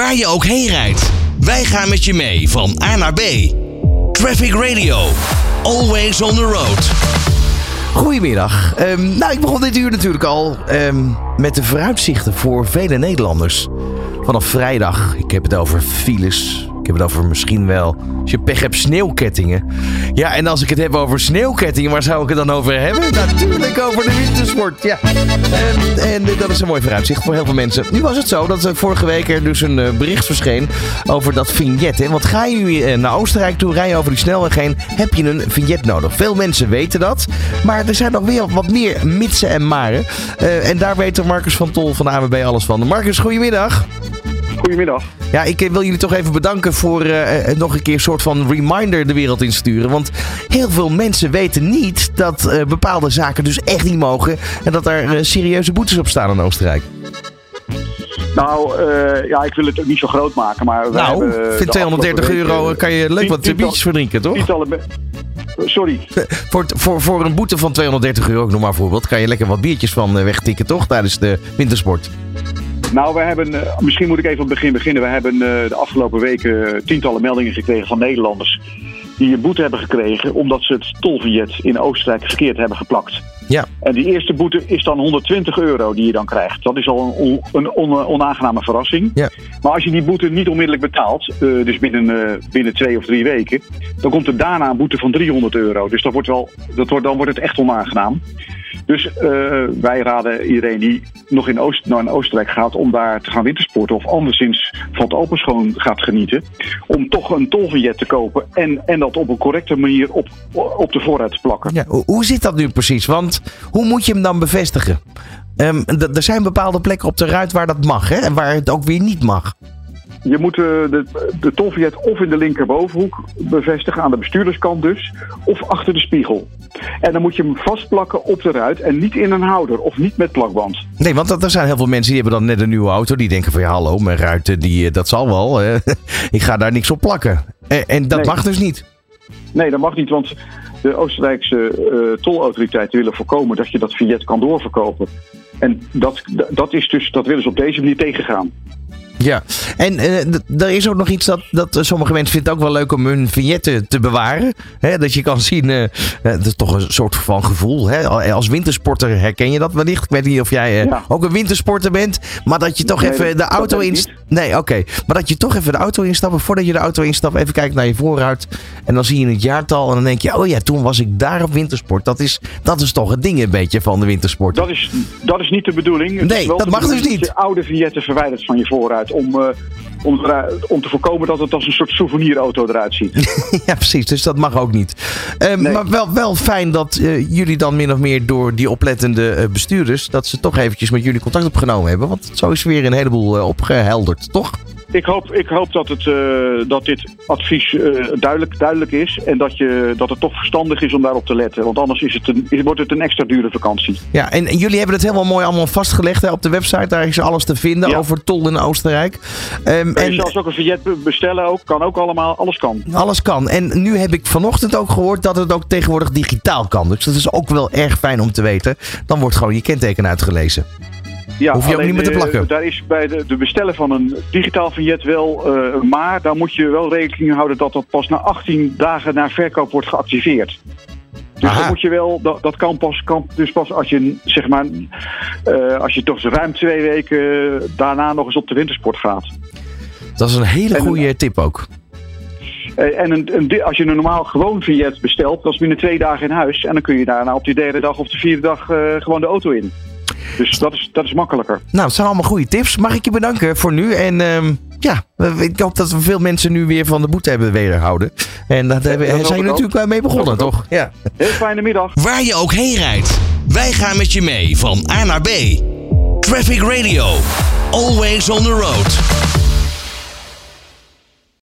Waar je ook heen rijdt, wij gaan met je mee van A naar B. Traffic Radio, always on the road. Goedemiddag. Ehm, nou, ik begon dit uur natuurlijk al ehm, met de vooruitzichten voor vele Nederlanders. Vanaf vrijdag, ik heb het over files. Heb het over misschien wel, als je pech hebt, sneeuwkettingen. Ja, en als ik het heb over sneeuwkettingen, waar zou ik het dan over hebben? Natuurlijk over de wintersport, ja. En, en dat is een mooi vooruitzicht voor heel veel mensen. Nu was het zo dat vorige week er dus een eh, bericht verscheen over dat vignet. Hè? Want ga je nu eh, naar Oostenrijk toe, rij je over die snelweg heen, heb je een vignet nodig. Veel mensen weten dat, maar er zijn nog weer wat meer mitsen en maren. Eh, en daar weet Marcus van Tol van de AWB alles van. Marcus, goedemiddag. Goedemiddag. Ja, ik wil jullie toch even bedanken voor eh, nog een keer een soort van reminder de wereld insturen. Want heel veel mensen weten niet dat eh, bepaalde zaken dus echt niet mogen. En dat eh, serieuze boetes op staan in Oostenrijk. Nou, eh, ja, ik wil het ook niet zo groot maken, maar nou, voor de 230 afgelopen euro kan je leuk wat biertjes verdrinken, toch? tientallen Sorry. Voor, voor, voor een boete van 230 euro, ik noem maar voorbeeld, kan je lekker wat biertjes van eh, wegtikken, toch? Tijdens de wintersport. Nou, we hebben, eh, misschien moet ik even op het begin beginnen. We hebben eh, de afgelopen weken tientallen meldingen gekregen van Nederlanders die een boete hebben gekregen omdat ze het tolvignet in Oostenrijk verkeerd hebben geplakt. Ja. En die eerste boete is dan 120 euro die je dan krijgt. Dat is al een, een on- onaangename verrassing. Ja. Maar als je die boete niet onmiddellijk betaalt, eh, dus binnen, eh, binnen twee of drie weken, dan komt er daarna een boete van 300 euro. Dus dat wordt wel, dat wordt, dan wordt het echt onaangenaam. Dus eh, wij raden iedereen die nog in Oost, naar Oostenrijk gaat om daar te gaan wintersporten of anderszins van het openschoon gaat genieten, om toch een tolvignet te kopen en, en dat op een correcte manier op, op de voorruit te plakken. Ja, hoe- zit dat nu precies? Want hoe moet je hem dan bevestigen? Ehm, er zijn bepaalde plekken op de ruit waar dat mag, hè? En waar het ook weer niet mag. Je moet eh, de, de of in de linkerbovenhoek bevestigen, aan de bestuurderskant dus, of achter de spiegel. En dan moet je hem vastplakken op de ruit en niet in een houder of niet met plakband. Nee, want dat- er zijn heel veel mensen die hebben dan net een nieuwe auto. Die denken van ja, hallo, mijn ruiten, die, eh, dat zal wel. ik ga daar niks op plakken. En, en dat Nee. mag dus niet. Nee, dat mag niet, want de Oostenrijkse eh, tolautoriteiten willen voorkomen dat je dat vignet kan doorverkopen. En dat, dat, is dus, dat willen ze op deze manier tegengaan. Ja, en eh, er is ook nog iets dat, dat sommige mensen vinden het ook wel leuk om hun vignetten te bewaren. Hè, dat je kan zien, eh, eh, dat is toch een soort van gevoel. Hè? Als wintersporter herken je dat wellicht. Ik weet niet of jij Ja. ook een wintersporter bent. Maar dat je toch Nee, even de auto ben ik in... Nee, oké. Maar dat je toch even de auto instapt. Voordat je de auto instapt, even kijkt naar je voorruit. En dan zie je het jaartal. En dan denk je, oh ja, toen was ik daar op wintersport. Dat is, dat is toch het ding een beetje van de wintersport. Dat is, dat is niet de bedoeling. Het Nee, dat mag dus niet. Dat je oude vignetten verwijderd van je voorruit. Om, eh, om, om te voorkomen dat het als een soort souvenirauto eruit ziet. Ja, precies. Dus dat mag ook niet. Eh, Nee. Maar wel, wel fijn dat eh, jullie dan min of meer door die oplettende eh, bestuurders... dat ze toch eventjes met jullie contact opgenomen hebben. Want zo is weer een heleboel eh, opgehelderd, toch? Ik hoop, ik hoop dat, het, eh, dat dit advies eh, duidelijk, duidelijk is. En dat, je, dat het toch verstandig is om daarop te letten. Want anders is het een, is- wordt het een extra dure vakantie. Ja, en, en jullie hebben het helemaal mooi allemaal vastgelegd hè, op de website. Daar is alles te vinden Ja. over tol in Oostenrijk. Je en zelfs ook een vignet be- bestellen. Ook, kan ook allemaal. Alles kan. alles kan. En nu heb ik vanochtend ook gehoord dat het ook tegenwoordig digitaal kan. Dus dat is ook wel erg fijn om te weten. Dan wordt gewoon je kenteken uitgelezen. Ja, Hoef je ook niet meer te eh, plakken. daar is bij de, de bestellen van een digitaal vignet wel, eh, maar daar moet je wel rekening houden dat dat pas na 18 dagen na verkoop wordt geactiveerd. Dus Aha. dat moet je wel, dat, dat kan pas, kan dus pas als je, zeg maar, eh, als je toch ruim twee weken daarna nog eens op de wintersport gaat. Dat is een hele En- goede tip ook. En een, een, di- als je een normaal gewoon vignet bestelt, dat is binnen twee dagen in huis. En dan kun je daarna op die derde dag of de vierde dag gewoon de auto in. Dus dat is, dat is makkelijker. Nou, het zijn allemaal goede tips. Mag ik je bedanken voor nu. En ehm, ja, we- ik hoop dat we veel mensen nu weer van de boete hebben wederhouden. En dat hebben, dat hoop zijn ook. natuurlijk wel mee begonnen, toch? Ja. Heel fijne middag. Waar je ook heen rijdt, wij gaan met je mee van A naar B. Traffic Radio, always on the road.